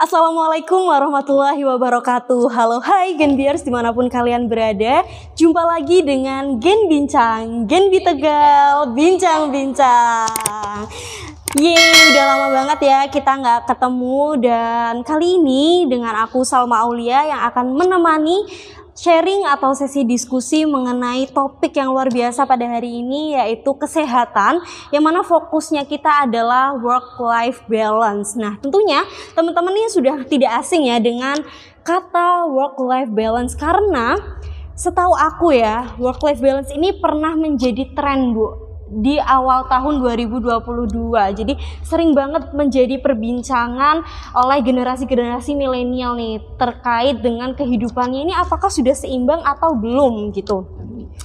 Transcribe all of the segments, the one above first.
Assalamualaikum warahmatullahi wabarakatuh. Halo hai Genbiers di mana pun kalian berada. Jumpa lagi dengan Gen Bincang Gen Tegal Bincang-bincang. Yeay, udah lama banget ya kita nggak ketemu dan kali ini dengan aku Salma Aulia yang akan menemani sharing atau sesi diskusi mengenai topik yang luar biasa pada hari ini yaitu kesehatan yang mana fokusnya kita adalah work life balance. Nah, tentunya teman-teman ini sudah tidak asing ya dengan kata work life balance karena setahu aku ya, work life balance ini pernah menjadi tren, Bu di awal tahun 2022. Jadi sering banget menjadi perbincangan oleh generasi-generasi milenial nih terkait dengan kehidupannya ini apakah sudah seimbang atau belum gitu.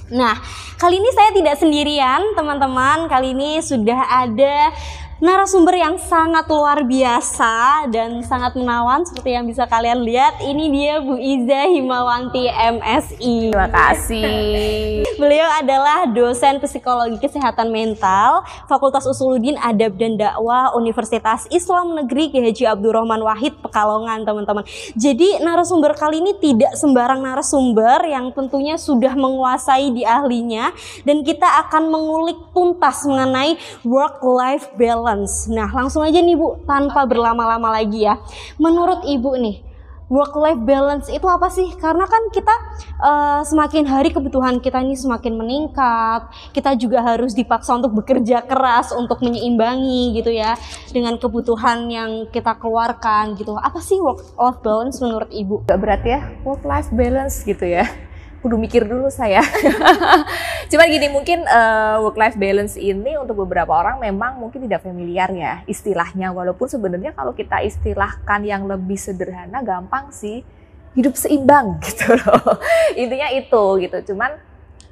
Nah, kali ini saya tidak sendirian, teman-teman. Kali ini sudah ada narasumber yang sangat luar biasa dan sangat menawan seperti yang bisa kalian lihat. Ini dia Bu Iza Himawanti MSI. Terima kasih. Beliau adalah dosen psikologi kesehatan mental Fakultas Usuluddin Adab dan Dakwah Universitas Islam Negeri Ki Haji Abdurrahman Wahid Pekalongan, teman-teman. Jadi narasumber kali ini tidak sembarang narasumber yang tentunya sudah menguasai di ahlinya dan kita akan mengulik tuntas mengenai work life balance balance. Nah, langsung aja nih Bu, tanpa berlama-lama lagi ya. Menurut Ibu nih, work life balance itu apa sih? Karena kan kita uh, semakin hari kebutuhan kita ini semakin meningkat. Kita juga harus dipaksa untuk bekerja keras untuk menyeimbangi gitu ya dengan kebutuhan yang kita keluarkan gitu. Apa sih work life balance menurut Ibu? Gak berat ya work life balance gitu ya kudu mikir dulu saya. Cuman gini mungkin uh, eh, work life balance ini untuk beberapa orang memang mungkin tidak familiar ya istilahnya walaupun sebenarnya kalau kita istilahkan yang lebih sederhana gampang sih hidup seimbang gitu loh. Intinya itu gitu. Cuman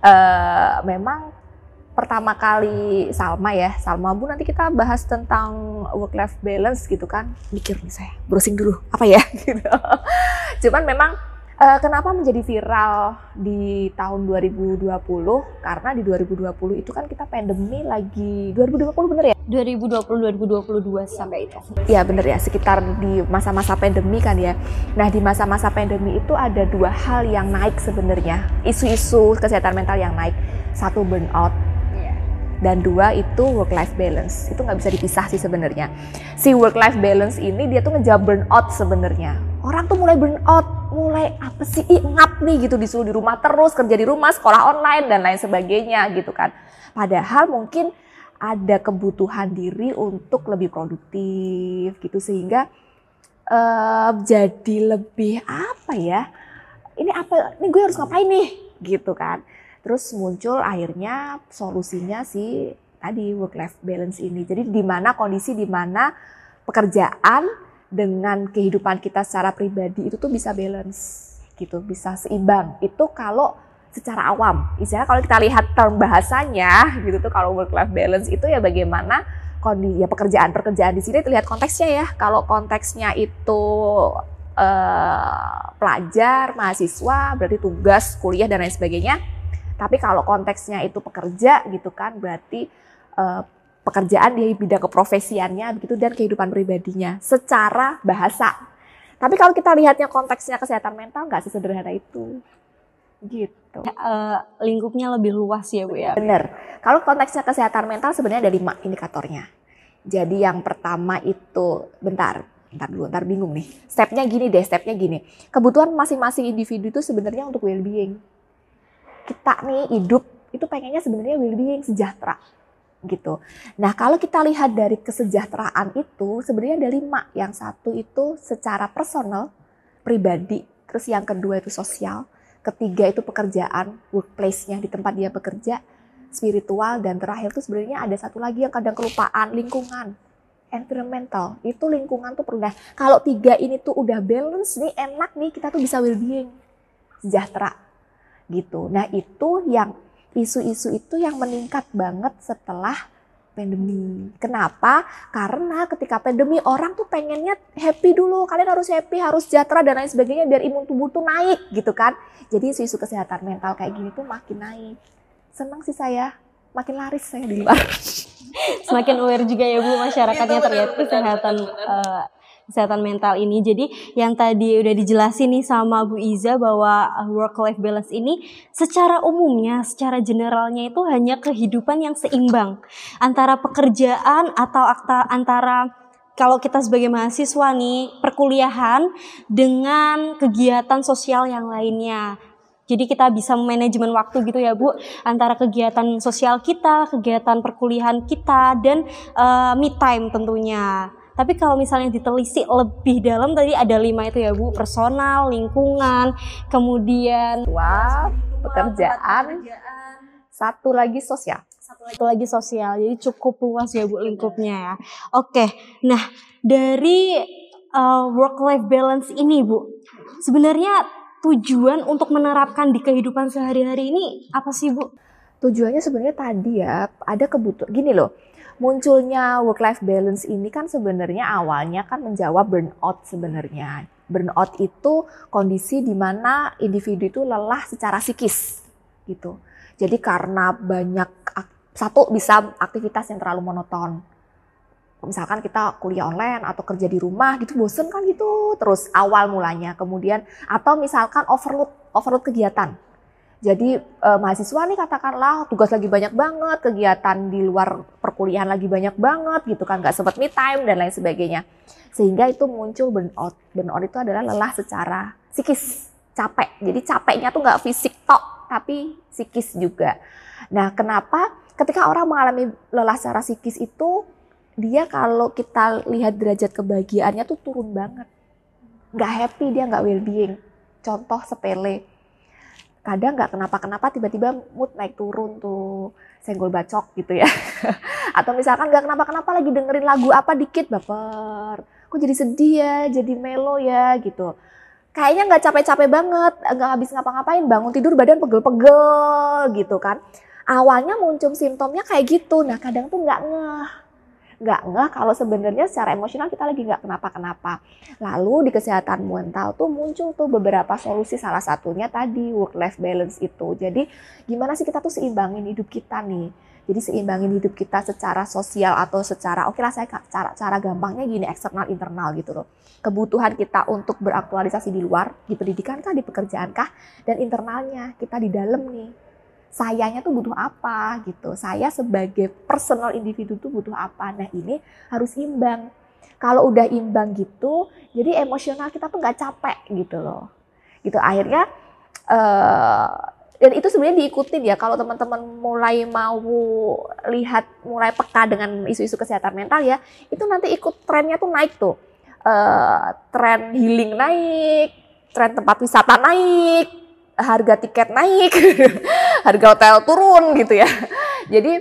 uh, memang pertama kali Salma ya, Salma Bu nanti kita bahas tentang work life balance gitu kan. Mikir nih saya, browsing dulu apa ya gitu. Cuman memang Uh, kenapa menjadi viral di tahun 2020? Karena di 2020 itu kan kita pandemi lagi 2020 bener ya? 2020 2022 sampai itu. Iya bener ya, sekitar di masa-masa pandemi kan ya. Nah, di masa-masa pandemi itu ada dua hal yang naik sebenarnya. Isu-isu kesehatan mental yang naik. Satu burnout, iya. dan dua itu work life balance itu nggak bisa dipisah sih sebenarnya si work life balance ini dia tuh ngejawab burnout sebenarnya orang tuh mulai burnout mulai apa sih Ih, ngap nih gitu disuruh di rumah terus kerja di rumah sekolah online dan lain sebagainya gitu kan. Padahal mungkin ada kebutuhan diri untuk lebih produktif gitu. Sehingga uh, jadi lebih apa ya ini apa ini gue harus ngapain nih? Gitu kan. Terus muncul akhirnya solusinya sih tadi work life balance ini. Jadi di mana kondisi di mana pekerjaan dengan kehidupan kita secara pribadi itu tuh bisa balance gitu, bisa seimbang. Itu kalau secara awam. Istilahnya kalau kita lihat term bahasanya gitu tuh kalau work life balance itu ya bagaimana kondisi ya pekerjaan-pekerjaan di sini terlihat konteksnya ya. Kalau konteksnya itu uh, pelajar, mahasiswa, berarti tugas, kuliah dan lain sebagainya. Tapi kalau konteksnya itu pekerja gitu kan berarti uh, pekerjaan di bidang keprofesiannya begitu dan kehidupan pribadinya secara bahasa. Tapi kalau kita lihatnya konteksnya kesehatan mental nggak sesederhana itu. Gitu. Uh, lingkupnya lebih luas ya Bu ya. Bener. Kalau konteksnya kesehatan mental sebenarnya ada lima indikatornya. Jadi yang pertama itu bentar, bentar dulu, bentar bingung nih. Stepnya gini deh, stepnya gini. Kebutuhan masing-masing individu itu sebenarnya untuk well-being. Kita nih hidup itu pengennya sebenarnya well-being, sejahtera gitu. Nah kalau kita lihat dari kesejahteraan itu sebenarnya ada lima. Yang satu itu secara personal, pribadi. Terus yang kedua itu sosial. Ketiga itu pekerjaan, workplace-nya di tempat dia bekerja. Spiritual dan terakhir itu sebenarnya ada satu lagi yang kadang kelupaan, lingkungan. Environmental, itu lingkungan tuh perlu. Nah, kalau tiga ini tuh udah balance nih, enak nih, kita tuh bisa well-being, sejahtera gitu. Nah itu yang isu-isu itu yang meningkat banget setelah pandemi. Kenapa? Karena ketika pandemi orang tuh pengennya happy dulu. Kalian harus happy, harus sejahtera dan lain sebagainya biar imun tubuh tuh naik gitu kan. Jadi isu-isu kesehatan mental kayak gini tuh makin naik. Senang sih saya, makin laris saya di luar. Semakin aware juga ya Bu masyarakatnya terlihat kesehatan uh, kesehatan mental ini. Jadi yang tadi udah dijelasin nih sama Bu Iza bahwa work life balance ini secara umumnya, secara generalnya itu hanya kehidupan yang seimbang antara pekerjaan atau akta antara kalau kita sebagai mahasiswa nih perkuliahan dengan kegiatan sosial yang lainnya. Jadi kita bisa manajemen waktu gitu ya Bu antara kegiatan sosial kita, kegiatan perkuliahan kita dan uh, me time tentunya. Tapi kalau misalnya ditelisik lebih dalam tadi ada lima itu ya Bu, personal, lingkungan, kemudian wah, pekerjaan, satu lagi sosial. Satu lagi sosial. Jadi cukup luas ya Bu lingkupnya ya. Oke. Nah, dari uh, work life balance ini Bu, sebenarnya tujuan untuk menerapkan di kehidupan sehari-hari ini apa sih Bu? Tujuannya sebenarnya tadi ya ada kebutuhan gini loh. Munculnya work life balance ini kan sebenarnya awalnya kan menjawab burnout sebenarnya. Burnout itu kondisi di mana individu itu lelah secara psikis gitu. Jadi karena banyak satu bisa aktivitas yang terlalu monoton misalkan kita kuliah online atau kerja di rumah gitu bosen kan gitu terus awal mulanya kemudian atau misalkan overload overload kegiatan jadi eh, mahasiswa nih katakanlah tugas lagi banyak banget kegiatan di luar perkuliahan lagi banyak banget gitu kan nggak sempat me time dan lain sebagainya sehingga itu muncul burnout burnout itu adalah lelah secara psikis capek jadi capeknya tuh nggak fisik tok tapi psikis juga nah kenapa ketika orang mengalami lelah secara psikis itu dia kalau kita lihat derajat kebahagiaannya tuh turun banget. Nggak happy dia nggak well being. Contoh sepele. Kadang nggak kenapa-kenapa tiba-tiba mood naik turun tuh senggol bacok gitu ya. Atau misalkan nggak kenapa-kenapa lagi dengerin lagu apa dikit baper. Kok jadi sedih ya, jadi melo ya gitu. Kayaknya nggak capek-capek banget, nggak habis ngapa-ngapain, bangun tidur badan pegel-pegel gitu kan. Awalnya muncul simptomnya kayak gitu, nah kadang tuh nggak ngeh nggak nggak kalau sebenarnya secara emosional kita lagi nggak kenapa-kenapa. Lalu di kesehatan mental tuh muncul tuh beberapa solusi salah satunya tadi work life balance itu. Jadi gimana sih kita tuh seimbangin hidup kita nih. Jadi seimbangin hidup kita secara sosial atau secara oke okay lah saya cara cara gampangnya gini eksternal internal gitu loh. Kebutuhan kita untuk beraktualisasi di luar, di pendidikan kah, di pekerjaan kah, dan internalnya kita di dalam nih sayanya tuh butuh apa gitu. Saya sebagai personal individu tuh butuh apa. Nah ini harus imbang. Kalau udah imbang gitu, jadi emosional kita tuh nggak capek gitu loh. Gitu akhirnya uh, dan itu sebenarnya diikutin ya kalau teman-teman mulai mau lihat mulai peka dengan isu-isu kesehatan mental ya itu nanti ikut trennya tuh naik tuh uh, tren healing naik tren tempat wisata naik harga tiket naik, harga hotel turun gitu ya. Jadi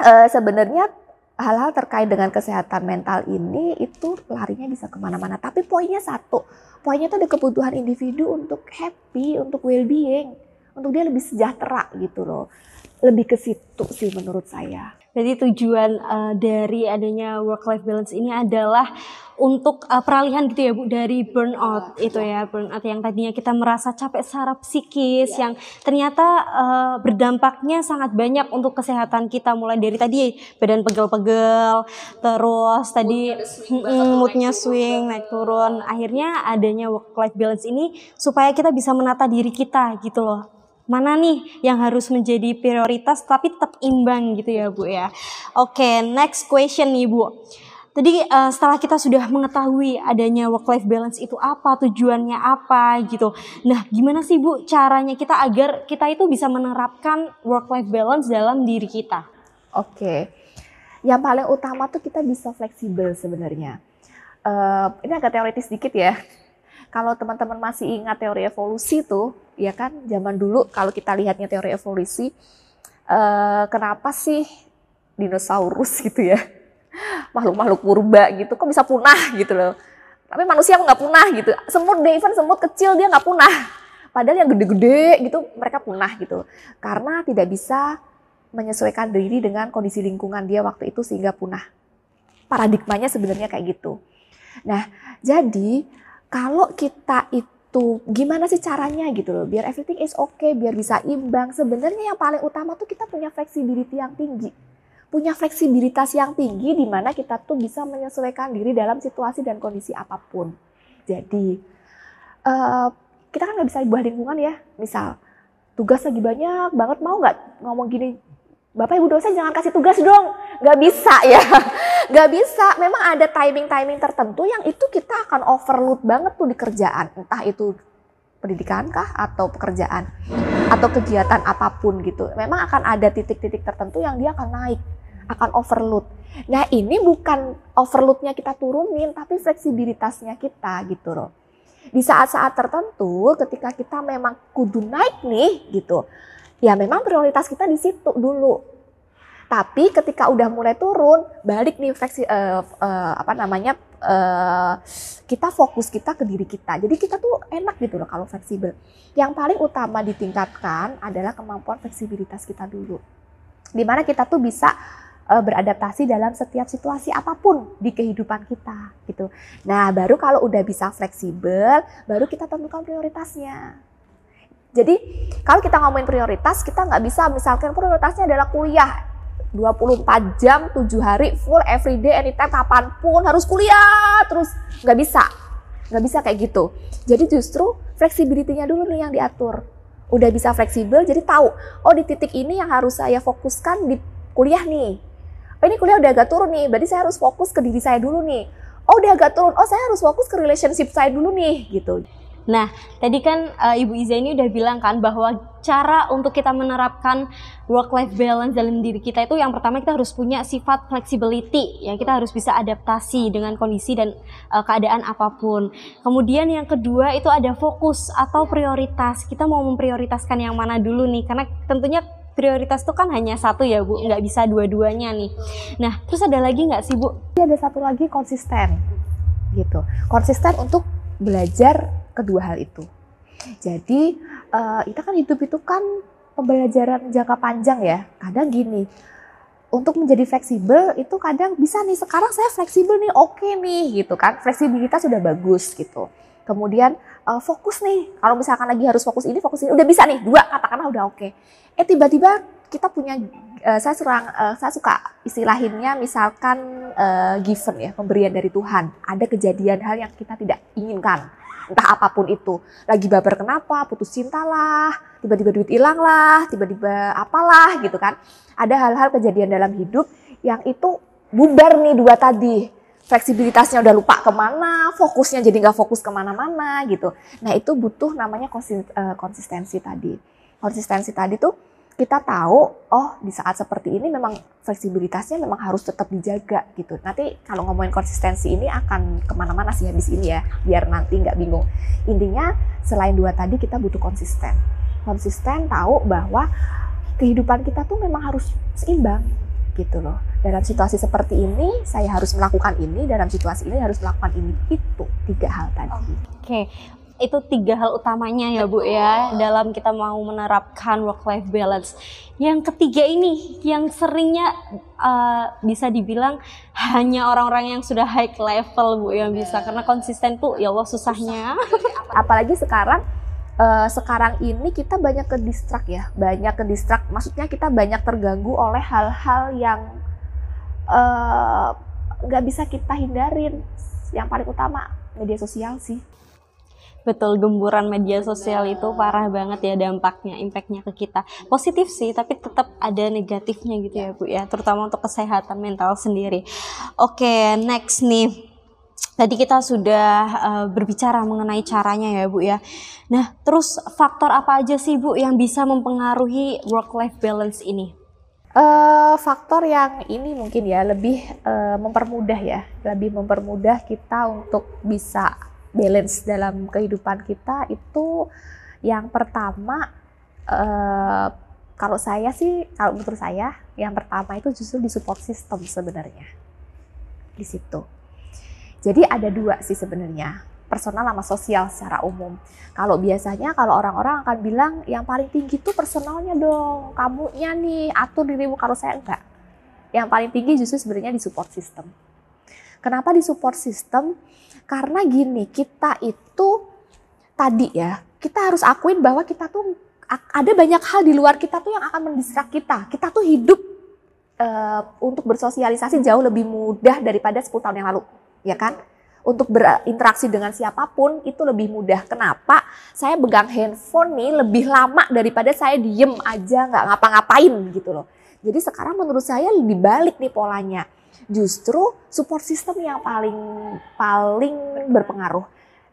uh, sebenarnya hal-hal terkait dengan kesehatan mental ini itu larinya bisa ke mana-mana. Tapi poinnya satu, poinnya itu ada kebutuhan individu untuk happy, untuk well-being, untuk dia lebih sejahtera gitu loh. Lebih ke situ sih menurut saya. Jadi tujuan uh, dari adanya work life balance ini adalah untuk uh, peralihan gitu ya Bu dari burnout ya, itu ya. burnout yang tadinya kita merasa capek secara psikis ya. yang ternyata uh, berdampaknya sangat banyak untuk kesehatan kita mulai dari tadi badan pegel-pegel terus mood tadi swing, moodnya swing naik turun akhirnya adanya work life balance ini supaya kita bisa menata diri kita gitu loh mana nih yang harus menjadi prioritas tapi tetap imbang gitu ya Bu ya. Oke, okay, next question nih Bu. Tadi uh, setelah kita sudah mengetahui adanya work life balance itu apa, tujuannya apa gitu. Nah, gimana sih Bu caranya kita agar kita itu bisa menerapkan work life balance dalam diri kita? Oke. Okay. Yang paling utama tuh kita bisa fleksibel sebenarnya. Uh, ini agak teoritis sedikit ya. Kalau teman-teman masih ingat teori evolusi tuh, ya kan zaman dulu kalau kita lihatnya teori evolusi, uh, kenapa sih dinosaurus gitu ya, makhluk-makhluk purba gitu, kok bisa punah gitu loh. Tapi manusia nggak punah gitu. Semut deh, even semut kecil dia nggak punah. Padahal yang gede-gede gitu mereka punah gitu. Karena tidak bisa menyesuaikan diri dengan kondisi lingkungan dia waktu itu sehingga punah. Paradigmanya sebenarnya kayak gitu. Nah, jadi kalau kita itu gimana sih caranya gitu loh biar everything is okay biar bisa imbang sebenarnya yang paling utama tuh kita punya flexibility yang tinggi punya fleksibilitas yang tinggi di mana kita tuh bisa menyesuaikan diri dalam situasi dan kondisi apa pun. Jadi uh, kita kan nggak bisa buah lingkungan ya. Misal tugas lagi banyak banget mau nggak ngomong gini, Bapak Ibu dosen jangan kasih tugas dong. Nggak bisa ya, nggak bisa. Memang ada timing-timing tertentu yang itu kita akan overload banget tuh di kerjaan. Entah itu pendidikan kah atau pekerjaan atau kegiatan apa pun gitu. Memang akan ada titik-titik tertentu yang dia akan naik akan overload. Nah ini bukan overloadnya kita turunin, tapi fleksibilitasnya kita gitu loh. Di saat-saat tertentu, ketika kita memang kudu naik nih gitu, ya memang prioritas kita di situ dulu. Tapi ketika udah mulai turun, balik nih fleksi uh, uh, apa namanya uh, kita fokus kita ke diri kita. Jadi kita tuh enak gitu loh kalau fleksibel. Yang paling utama ditingkatkan adalah kemampuan fleksibilitas kita dulu. Di mana kita tuh bisa uh, beradaptasi dalam setiap situasi apa pun di kehidupan kita gitu. Nah, baru kalau udah bisa fleksibel, baru kita tentukan prioritasnya. Jadi, kalau kita ngomongin prioritas, kita nggak bisa misalkan prioritasnya adalah kuliah 24 jam, 7 hari, full everyday, anytime, kapan pun harus kuliah terus. Nggak bisa. Nggak bisa kayak gitu. Jadi justru fleksibilitinya dulu nih yang diatur. Udah bisa fleksibel, jadi tahu, oh di titik ini yang harus saya fokuskan di kuliah nih oh ini kuliah udah agak turun nih, berarti saya harus fokus ke diri saya dulu nih. Oh udah agak turun, oh saya harus fokus ke relationship saya dulu nih, gitu. Nah, tadi kan uh, Ibu Iza ini udah bilang kan bahwa cara untuk kita menerapkan work-life balance dalam diri kita itu yang pertama kita harus punya sifat flexibility, ya kita harus bisa adaptasi dengan kondisi dan uh, keadaan apa pun. Kemudian yang kedua itu ada fokus atau prioritas. Kita mau memprioritaskan yang mana dulu nih, karena tentunya prioritas tuh kan hanya satu ya Bu, nggak bisa dua-duanya nih. Nah, terus ada lagi nggak sih Bu? Ada satu lagi konsisten, gitu. Konsisten untuk belajar kedua hal itu. Jadi uh, kita kan hidup itu kan pembelajaran jangka panjang ya. Kadang gini, untuk menjadi fleksibel itu kadang bisa nih sekarang saya fleksibel nih oke okay nih gitu kan fleksibilitas sudah bagus gitu kemudian uh, fokus nih kalau misalkan lagi harus fokus ini fokus ini udah bisa nih dua katakanlah udah oke okay. eh tiba-tiba kita punya uh, saya serang uh, saya suka istilahinnya misalkan uh, given ya pemberian dari Tuhan ada kejadian hal yang kita tidak inginkan entah apa pun itu. Lagi baper kenapa? Putus cinta lah. Tiba-tiba duit hilang lah. Tiba-tiba apalah gitu kan. Ada hal-hal kejadian dalam hidup yang itu bubar nih dua tadi. Fleksibilitasnya udah lupa ke mana, fokusnya jadi nggak fokus ke mana-mana gitu. Nah itu butuh namanya eh, konsistensi tadi. Konsistensi tadi tuh kita tahu, oh di saat seperti ini memang fleksibilitasnya memang harus tetap dijaga gitu. Nanti kalau ngomongin konsistensi ini akan ke mana-mana sih habis ini ya, biar nanti nggak bingung. Intinya selain dua tadi kita butuh konsisten. Konsisten tahu bahwa kehidupan kita tuh memang harus seimbang gitu loh. Dalam situasi seperti ini saya harus melakukan ini, dalam situasi ini harus melakukan ini. Itu tiga hal tadi. Oke. Okay. Itu tiga hal utamanya ya Bu ya dalam kita mau menerapkan work life balance. Yang ketiga ini yang seringnya uh, bisa dibilang hanya orang-orang yang sudah high level Bu yang bisa karena konsisten tuh ya Allah susahnya. Apalagi sekarang uh, sekarang ini kita banyak ke distrak ya, banyak ke distrak. Maksudnya kita banyak terganggu oleh hal-hal yang eh, nggak uh, bisa kita hindarin. Yang paling utama media sosial sih. Betul, gemburan media sosial itu parah banget ya dampaknya, impactnya ke kita. Positif sih, tapi tetap ada negatifnya gitu ya Bu ya, terutama untuk kesehatan mental sendiri. Oke, next nih Tadi kita sudah uh, berbicara mengenai caranya ya Bu ya. Nah, terus faktor apa aja sih Bu yang bisa mempengaruhi work life balance ini? Uh, faktor yang ini mungkin ya lebih uh, mempermudah ya, lebih mempermudah kita untuk bisa balance dalam kehidupan kita itu yang pertama uh, kalau saya sih kalau menurut saya yang pertama itu justru di support system sebenarnya di situ jadi ada dua sih sebenarnya, personal sama sosial secara umum. Kalau biasanya kalau orang-orang akan bilang yang paling tinggi tuh personalnya dong, kamunya nih atur dirimu kalau saya enggak. Yang paling tinggi justru sebenarnya di support system. Kenapa di support system? Karena gini, kita itu tadi ya, kita harus akuin bahwa kita tuh ada banyak hal di luar kita tuh yang akan mendistrak kita. Kita tuh hidup uh, untuk bersosialisasi jauh lebih mudah daripada 10 tahun yang lalu, ya kan? Untuk berinteraksi dengan siapa pun itu lebih mudah. Kenapa? Saya pegang handphone nih lebih lama daripada saya diem aja nggak ngapa-ngapain gitu loh. Jadi sekarang menurut saya lebih balik nih polanya. Justru support system yang paling paling berpengaruh.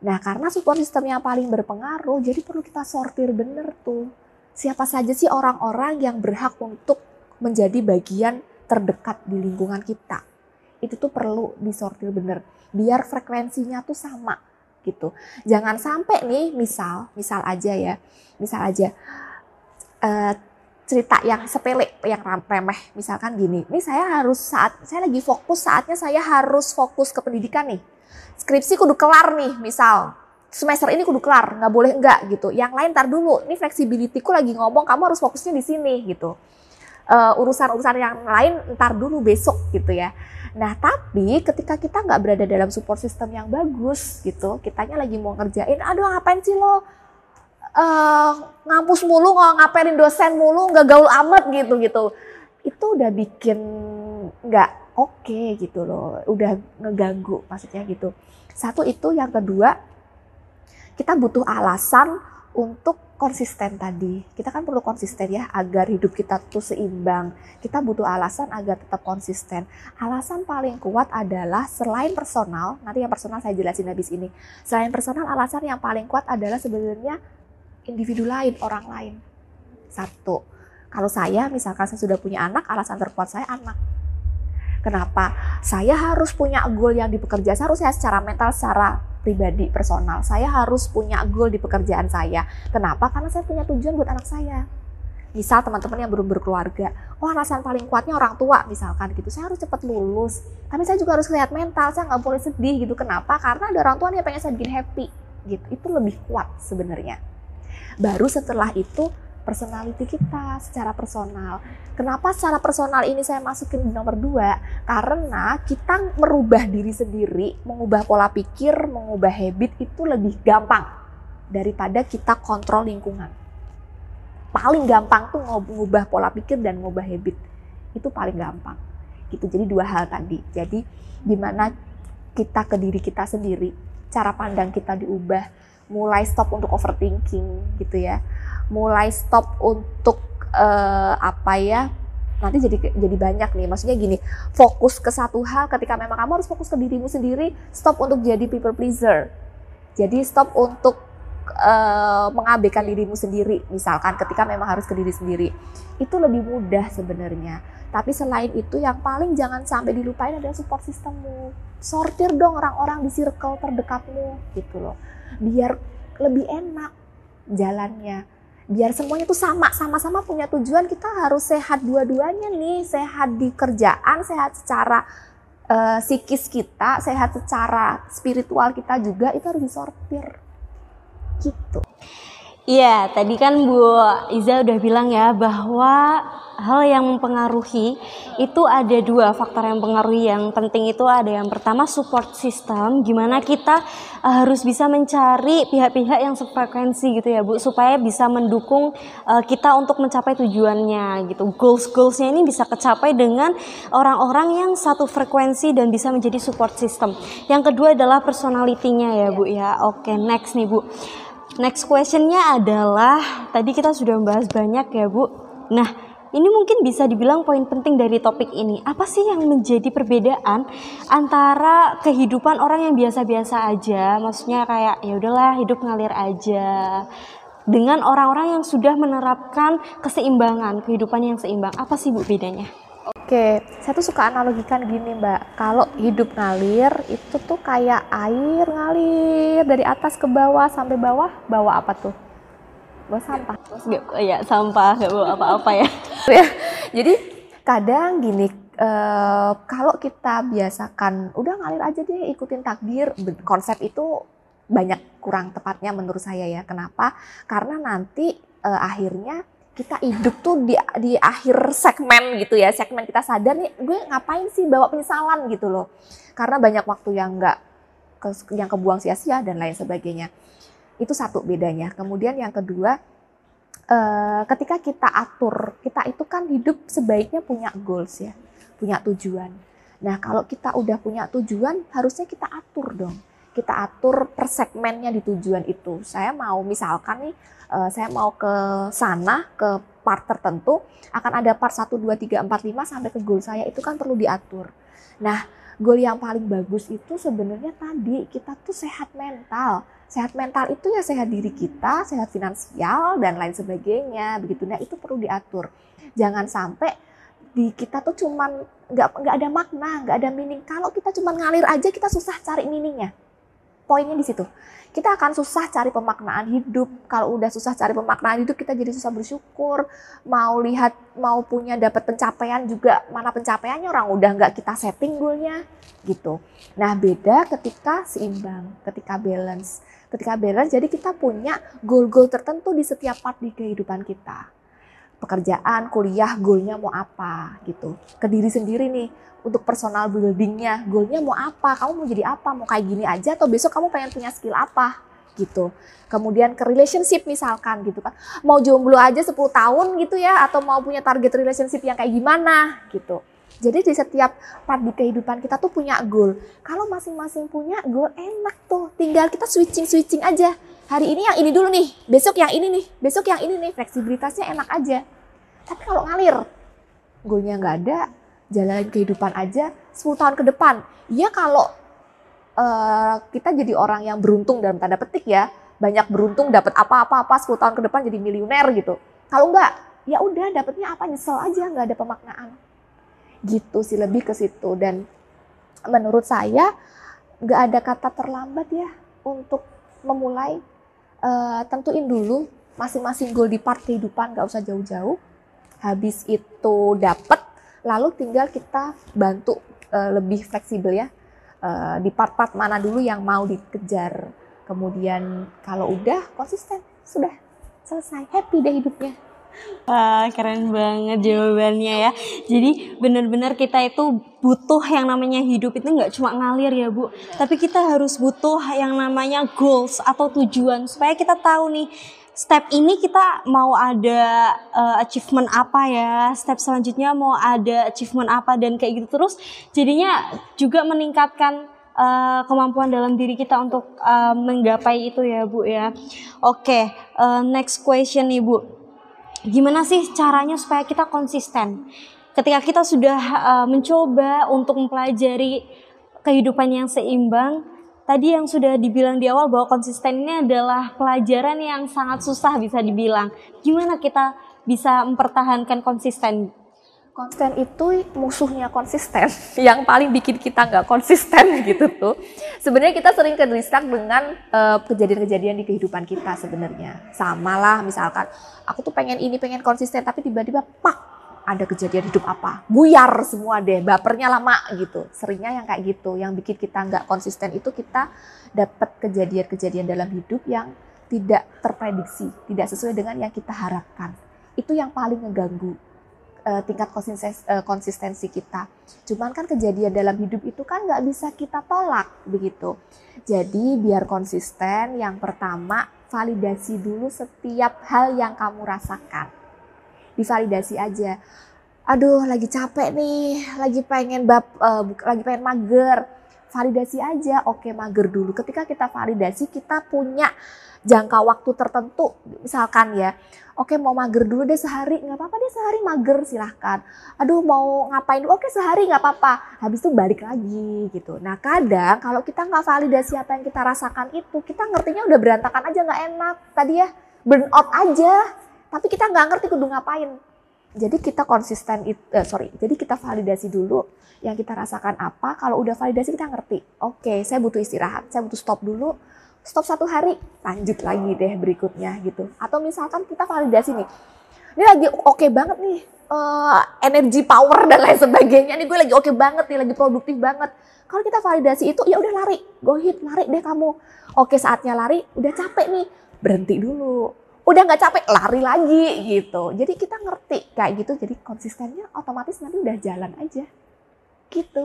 Nah karena support system yang paling berpengaruh, jadi perlu kita sortir bener tuh. Siapa saja sih orang-orang yang berhak untuk menjadi bagian terdekat di lingkungan kita. Itu tuh perlu disortir bener. Biar frekuensinya tuh sama gitu. Jangan sampai nih misal, misal aja ya, misal aja uh, cerita yang sepele, yang remeh, misalkan gini, ini saya harus saat saya lagi fokus saatnya saya harus fokus ke pendidikan nih. Skripsi kudu kelar nih, misal semester ini kudu kelar, nggak boleh enggak gitu. Yang lain tar dulu, ini flexibility ku lagi ngomong kamu harus fokusnya di sini gitu uh, urusan-urusan yang lain ntar dulu besok gitu ya. Nah tapi ketika kita nggak berada dalam support system yang bagus gitu, kitanya lagi mau ngerjain, aduh ngapain sih lo uh, ngampus mulu, ngapain dosen mulu, nggak gaul amat gitu gitu. Itu udah bikin nggak oke okay, gitu loh, udah ngeganggu maksudnya gitu. Satu itu, yang kedua kita butuh alasan untuk konsisten tadi. Kita kan perlu konsisten ya agar hidup kita tuh seimbang. Kita butuh alasan agar tetap konsisten. Alasan paling kuat adalah selain personal, nanti yang personal saya jelasin habis ini. Selain personal, alasan yang paling kuat adalah sebenarnya individu lain, orang lain. Satu, kalau saya misalkan saya sudah punya anak, alasan terkuat saya anak. Kenapa? Saya harus punya goal yang di pekerjaan, saya harus saya secara mental, secara pribadi personal. Saya harus punya goal di pekerjaan saya. Kenapa? Karena saya punya tujuan buat anak saya. Misal teman-teman yang belum berkeluarga, oh alasan paling kuatnya orang tua misalkan gitu. Saya harus cepat lulus, tapi saya juga harus lihat mental. Saya nggak boleh sedih gitu. Kenapa? Karena ada orang tua yang pengen saya bikin happy gitu. Itu lebih kuat sebenarnya. Baru setelah itu personality kita secara personal. Kenapa secara personal ini saya masukin di nomor dua? Karena kita merubah diri sendiri, mengubah pola pikir, mengubah habit itu lebih gampang daripada kita kontrol lingkungan. Paling gampang tuh mengubah pola pikir dan mengubah habit. Itu paling gampang. Gitu. Jadi dua hal tadi. Jadi gimana kita ke diri kita sendiri, cara pandang kita diubah, mulai stop untuk overthinking gitu ya. Mulai stop untuk uh, apa ya nanti jadi jadi banyak nih. Maksudnya gini fokus ke satu hal ketika memang kamu harus fokus ke dirimu sendiri stop untuk jadi people pleaser. Jadi stop untuk uh, mengabaikan dirimu sendiri misalkan ketika memang harus ke diri sendiri. Itu lebih mudah sebenarnya tapi selain itu yang paling jangan sampai dilupain adalah support sistemmu sortir dong orang-orang di circle terdekatmu gitu loh. Biar lebih enak jalannya. Biar semuanya tuh sama sama-sama punya tujuan. Kita harus sehat dua-duanya nih. Sehat di kerjaan sehat secara uh, psikis kita sehat secara spiritual kita juga itu harus disortir. Gitu Iya, tadi kan Bu Iza udah bilang ya bahwa hal yang mempengaruhi itu ada dua faktor yang mempengaruhi. Yang penting itu ada yang pertama support system, gimana kita uh, harus bisa mencari pihak-pihak yang sefrekuensi gitu ya Bu, supaya bisa mendukung uh, kita untuk mencapai tujuannya gitu. Goals-goalsnya ini bisa kecapai dengan orang-orang yang satu frekuensi dan bisa menjadi support system. Yang kedua adalah personalitinya ya Bu ya. Oke, next nih Bu Next questionnya adalah tadi kita sudah membahas banyak ya Bu. Nah ini mungkin bisa dibilang poin penting dari topik ini. Apa sih yang menjadi perbedaan antara kehidupan orang yang biasa-biasa aja, maksudnya kayak ya udahlah hidup ngalir aja, dengan orang-orang yang sudah menerapkan keseimbangan, kehidupan yang seimbang. Apa sih Bu bedanya? Oke, saya tuh suka analogikan gini mbak, kalau hidup ngalir itu tuh kayak air ngalir dari atas ke bawah sampai bawah, bawa apa tuh? Bawa sampah. Gak, ya sampah, gak bawa apa-apa ya. Jadi kadang gini, uh, kalau kita biasakan, udah ngalir aja deh ikutin takdir, konsep itu banyak kurang tepatnya menurut saya ya. Kenapa? Karena nanti uh, akhirnya kita hidup tuh di di akhir segmen gitu ya segmen kita sadar nih gue ngapain sih bawa penyesalan gitu loh karena banyak waktu yang nggak ke, yang kebuang sia-sia dan lain sebagainya itu satu bedanya kemudian yang kedua uh, ketika kita atur, kita itu kan hidup sebaiknya punya goals ya, punya tujuan. Nah, kalau kita udah punya tujuan, harusnya kita atur dong. Kita atur per segmennya di tujuan itu. Saya mau misalkan nih, uh, saya mau ke sana, ke part tertentu, akan ada part 1, 2, 3, 4, 5 sampai ke goal saya, itu kan perlu diatur. Nah, goal yang paling bagus itu sebenarnya tadi, kita tuh sehat mental sehat mental itu ya sehat diri kita, sehat finansial dan lain sebagainya begitu. Nah itu perlu diatur. Jangan sampai di kita tuh cuman nggak nggak ada makna, nggak ada meaning. Kalau kita cuman ngalir aja kita susah cari meaningnya. Poinnya di situ. Kita akan susah cari pemaknaan hidup. Kalau udah susah cari pemaknaan hidup, kita jadi susah bersyukur. Mau lihat, mau punya dapat pencapaian juga, mana pencapaiannya orang udah nggak kita setting goalnya gitu. Nah beda ketika seimbang, ketika balance ketika balance jadi kita punya goal-goal tertentu di setiap part di kehidupan kita pekerjaan kuliah goalnya mau apa gitu ke diri sendiri nih untuk personal buildingnya goalnya mau apa kamu mau jadi apa mau kayak gini aja atau besok kamu pengen punya skill apa gitu kemudian ke relationship misalkan gitu kan mau jomblo aja 10 tahun gitu ya atau mau punya target relationship yang kayak gimana gitu jadi di setiap part di kehidupan kita tuh punya goal. Kalau masing-masing punya goal enak tuh. Tinggal kita switching-switching aja. Hari ini yang ini dulu nih, besok yang ini nih, besok yang ini nih. Fleksibilitasnya enak aja. Tapi kalau ngalir, goalnya nggak ada, jalanin kehidupan aja 10 tahun ke depan. Ya kalau uh, kita jadi orang yang beruntung dalam tanda petik ya, banyak beruntung dapat apa-apa-apa 10 tahun ke depan jadi miliuner gitu. Kalau enggak, ya udah dapetnya apa nyesel aja nggak ada pemaknaan gitu sih lebih ke situ dan menurut saya nggak ada kata terlambat ya untuk memulai uh, tentuin dulu masing-masing goal di part kehidupan nggak usah jauh-jauh habis itu dapat lalu tinggal kita bantu uh, lebih fleksibel ya. Uh, di part-part mana dulu yang mau dikejar. Kemudian kalau udah konsisten. Sudah. Selesai. Happy deh hidupnya. Wah, keren banget jawabannya ya. Jadi benar-benar kita itu butuh yang namanya hidup itu nggak cuma ngalir ya Bu, tapi kita harus butuh yang namanya goals atau tujuan supaya kita tahu nih step ini kita mau ada uh, achievement apa ya, step selanjutnya mau ada achievement apa dan kayak gitu terus. Jadinya juga meningkatkan uh, kemampuan dalam diri kita untuk uh, menggapai itu ya Bu ya. Oke, okay, uh, next question nih Bu gimana sih caranya supaya kita konsisten? Ketika kita sudah uh, mencoba untuk mempelajari kehidupan yang seimbang, tadi yang sudah dibilang di awal bahwa konsisten ini adalah pelajaran yang sangat susah bisa dibilang. Gimana kita bisa mempertahankan konsisten? Konsisten itu musuhnya konsisten. Yang paling bikin kita nggak konsisten gitu tuh. Sebenarnya kita sering kedistak dengan eh, kejadian-kejadian di kehidupan kita sebenarnya. Sama lah misalkan aku tuh pengen ini pengen konsisten tapi tiba-tiba pak ada kejadian hidup apa buyar semua deh bapernya lama gitu seringnya yang kayak gitu yang bikin kita nggak konsisten itu kita dapat kejadian-kejadian dalam hidup yang tidak terprediksi tidak sesuai dengan yang kita harapkan itu yang paling ngeganggu uh, tingkat uh, konsistensi kita. Cuman kan kejadian dalam hidup itu kan nggak bisa kita tolak begitu. Jadi biar konsisten, yang pertama validasi dulu setiap hal yang kamu rasakan. Divalidasi aja. Aduh, lagi capek nih, lagi pengen bab, uh, lagi pengen mager. Validasi aja, oke mager dulu. Ketika kita validasi, kita punya jangka waktu tertentu misalkan ya. Oke mau mager dulu deh sehari. Nggak apa-apa deh sehari mager silahkan. Aduh mau ngapain? Oke sehari nggak apa-apa. Habis itu balik lagi gitu. Nah kadang kalau kita nggak validasi apa yang kita rasakan itu kita ngertinya udah berantakan aja nggak enak. Tadi ya burn out aja tapi kita nggak ngerti kudu ngapain jadi kita konsisten eh, sorry jadi kita validasi dulu yang kita rasakan apa kalau udah validasi kita ngerti oke saya butuh istirahat saya butuh stop dulu stop satu hari, lanjut lagi deh berikutnya gitu. Atau misalkan kita validasi nih, ini lagi oke okay banget nih, uh, energi power dan lain sebagainya. Nih gue lagi oke okay banget nih, lagi produktif banget. Kalau kita validasi itu, ya udah lari, go hit, lari deh kamu. Oke saatnya lari, udah capek nih, berhenti dulu. Udah nggak capek, lari lagi gitu. Jadi kita ngerti kayak gitu, jadi konsistennya otomatis nanti udah jalan aja. Gitu.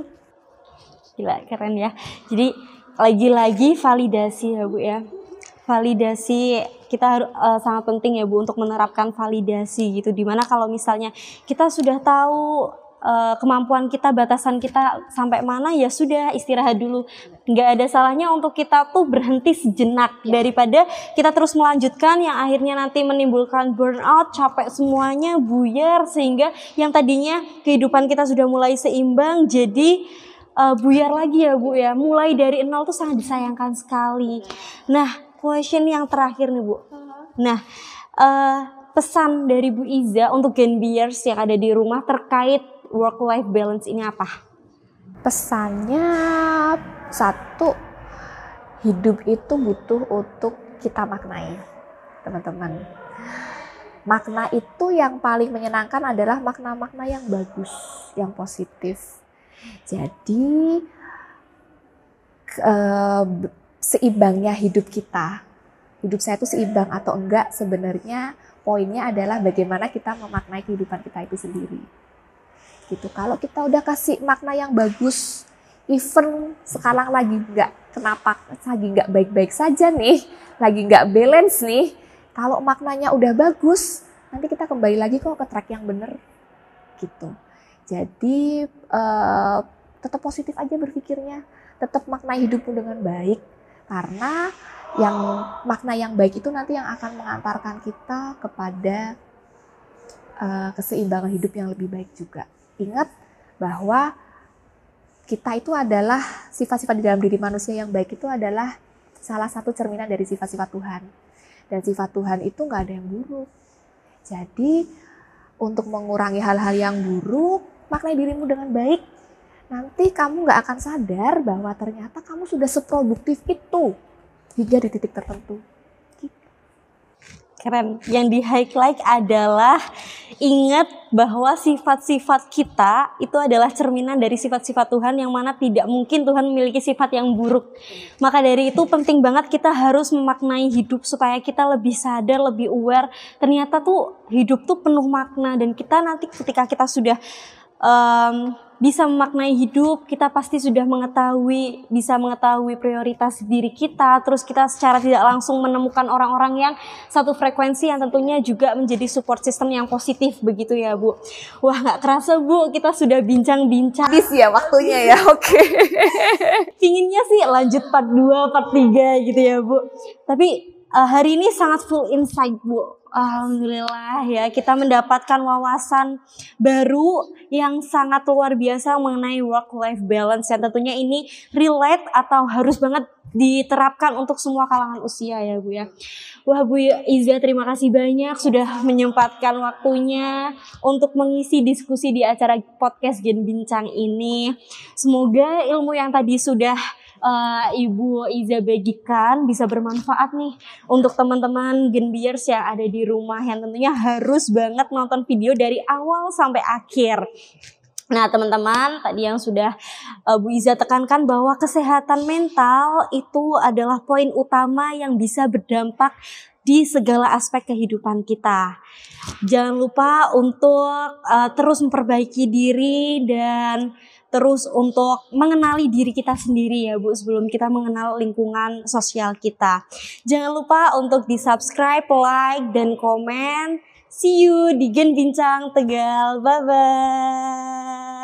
Gila, keren ya. Jadi lagi-lagi validasi ya Bu ya. validasi kita uh, sangat penting ya Bu untuk menerapkan validasi gitu di mana kalau misalnya kita sudah tahu uh, kemampuan kita, batasan kita sampai mana ya sudah istirahat dulu. Nggak ada salahnya untuk kita tuh berhenti sejenak daripada kita terus melanjutkan yang akhirnya nanti menimbulkan burnout, capek semuanya, buyar sehingga yang tadinya kehidupan kita sudah mulai seimbang jadi uh, buyar lagi ya Bu ya. Mulai dari nol tuh sangat disayangkan sekali. Nah, question yang terakhir nih Bu. Nah, uh, pesan dari Bu Iza untuk Gen Beers yang ada di rumah terkait work life balance ini apa? Pesannya satu hidup itu butuh untuk kita maknai, teman-teman. Makna itu yang paling menyenangkan adalah makna-makna yang bagus, yang positif. Jadi uh, seimbangnya hidup kita, hidup saya itu seimbang atau enggak sebenarnya poinnya adalah bagaimana kita memaknai kehidupan kita itu sendiri gitu. Kalau kita udah kasih makna yang bagus, even sekarang lagi nggak kenapa lagi nggak baik-baik saja nih, lagi nggak balance nih. Kalau maknanya udah bagus, nanti kita kembali lagi kok ke track yang bener gitu. Jadi uh, tetap positif aja berpikirnya, tetap makna hidupmu dengan baik karena yang makna yang baik itu nanti yang akan mengantarkan kita kepada uh, keseimbangan hidup yang lebih baik juga ingat bahwa kita itu adalah sifat-sifat di dalam diri manusia yang baik itu adalah salah satu cerminan dari sifat-sifat Tuhan. Dan sifat Tuhan itu nggak ada yang buruk. Jadi untuk mengurangi hal-hal yang buruk, maknai dirimu dengan baik. Nanti kamu nggak akan sadar bahwa ternyata kamu sudah seproduktif itu hingga di titik tertentu. Keren. Yang di highlight adalah ingat bahwa sifat-sifat kita itu adalah cerminan dari sifat-sifat Tuhan yang mana tidak mungkin Tuhan memiliki sifat yang buruk. Maka dari itu penting banget kita harus memaknai hidup supaya kita lebih sadar, lebih aware. Ternyata tuh hidup tuh penuh makna dan kita nanti ketika kita sudah um, bisa memaknai hidup, kita pasti sudah mengetahui, bisa mengetahui prioritas diri kita, terus kita secara tidak langsung menemukan orang-orang yang satu frekuensi yang tentunya juga menjadi support system yang positif begitu ya Bu. Wah nggak kerasa Bu, kita sudah bincang-bincang. Habis ya waktunya ya, oke. Okay. Pinginnya sih lanjut part 2, part 3 gitu ya Bu. Tapi uh, hari ini sangat full insight Bu Alhamdulillah ya kita mendapatkan wawasan baru yang sangat luar biasa mengenai work life balance yang tentunya ini relate atau harus banget diterapkan untuk semua kalangan usia ya Bu ya. Wah Bu Iza terima kasih banyak sudah menyempatkan waktunya untuk mengisi diskusi di acara podcast Gen Bincang ini. Semoga ilmu yang tadi sudah uh, Ibu Iza bagikan bisa bermanfaat nih untuk teman-teman Genbiers yang ada di rumah yang tentunya harus banget nonton video dari awal sampai akhir. Nah, teman-teman, tadi yang sudah uh, Bu Iza tekankan bahwa kesehatan mental itu adalah poin utama yang bisa berdampak di segala aspek kehidupan kita. Jangan lupa untuk uh, terus memperbaiki diri dan terus untuk mengenali diri kita sendiri ya Bu sebelum kita mengenal lingkungan sosial kita. Jangan lupa untuk di subscribe, like, dan komen. See you di Gen Bincang Tegal. Bye-bye.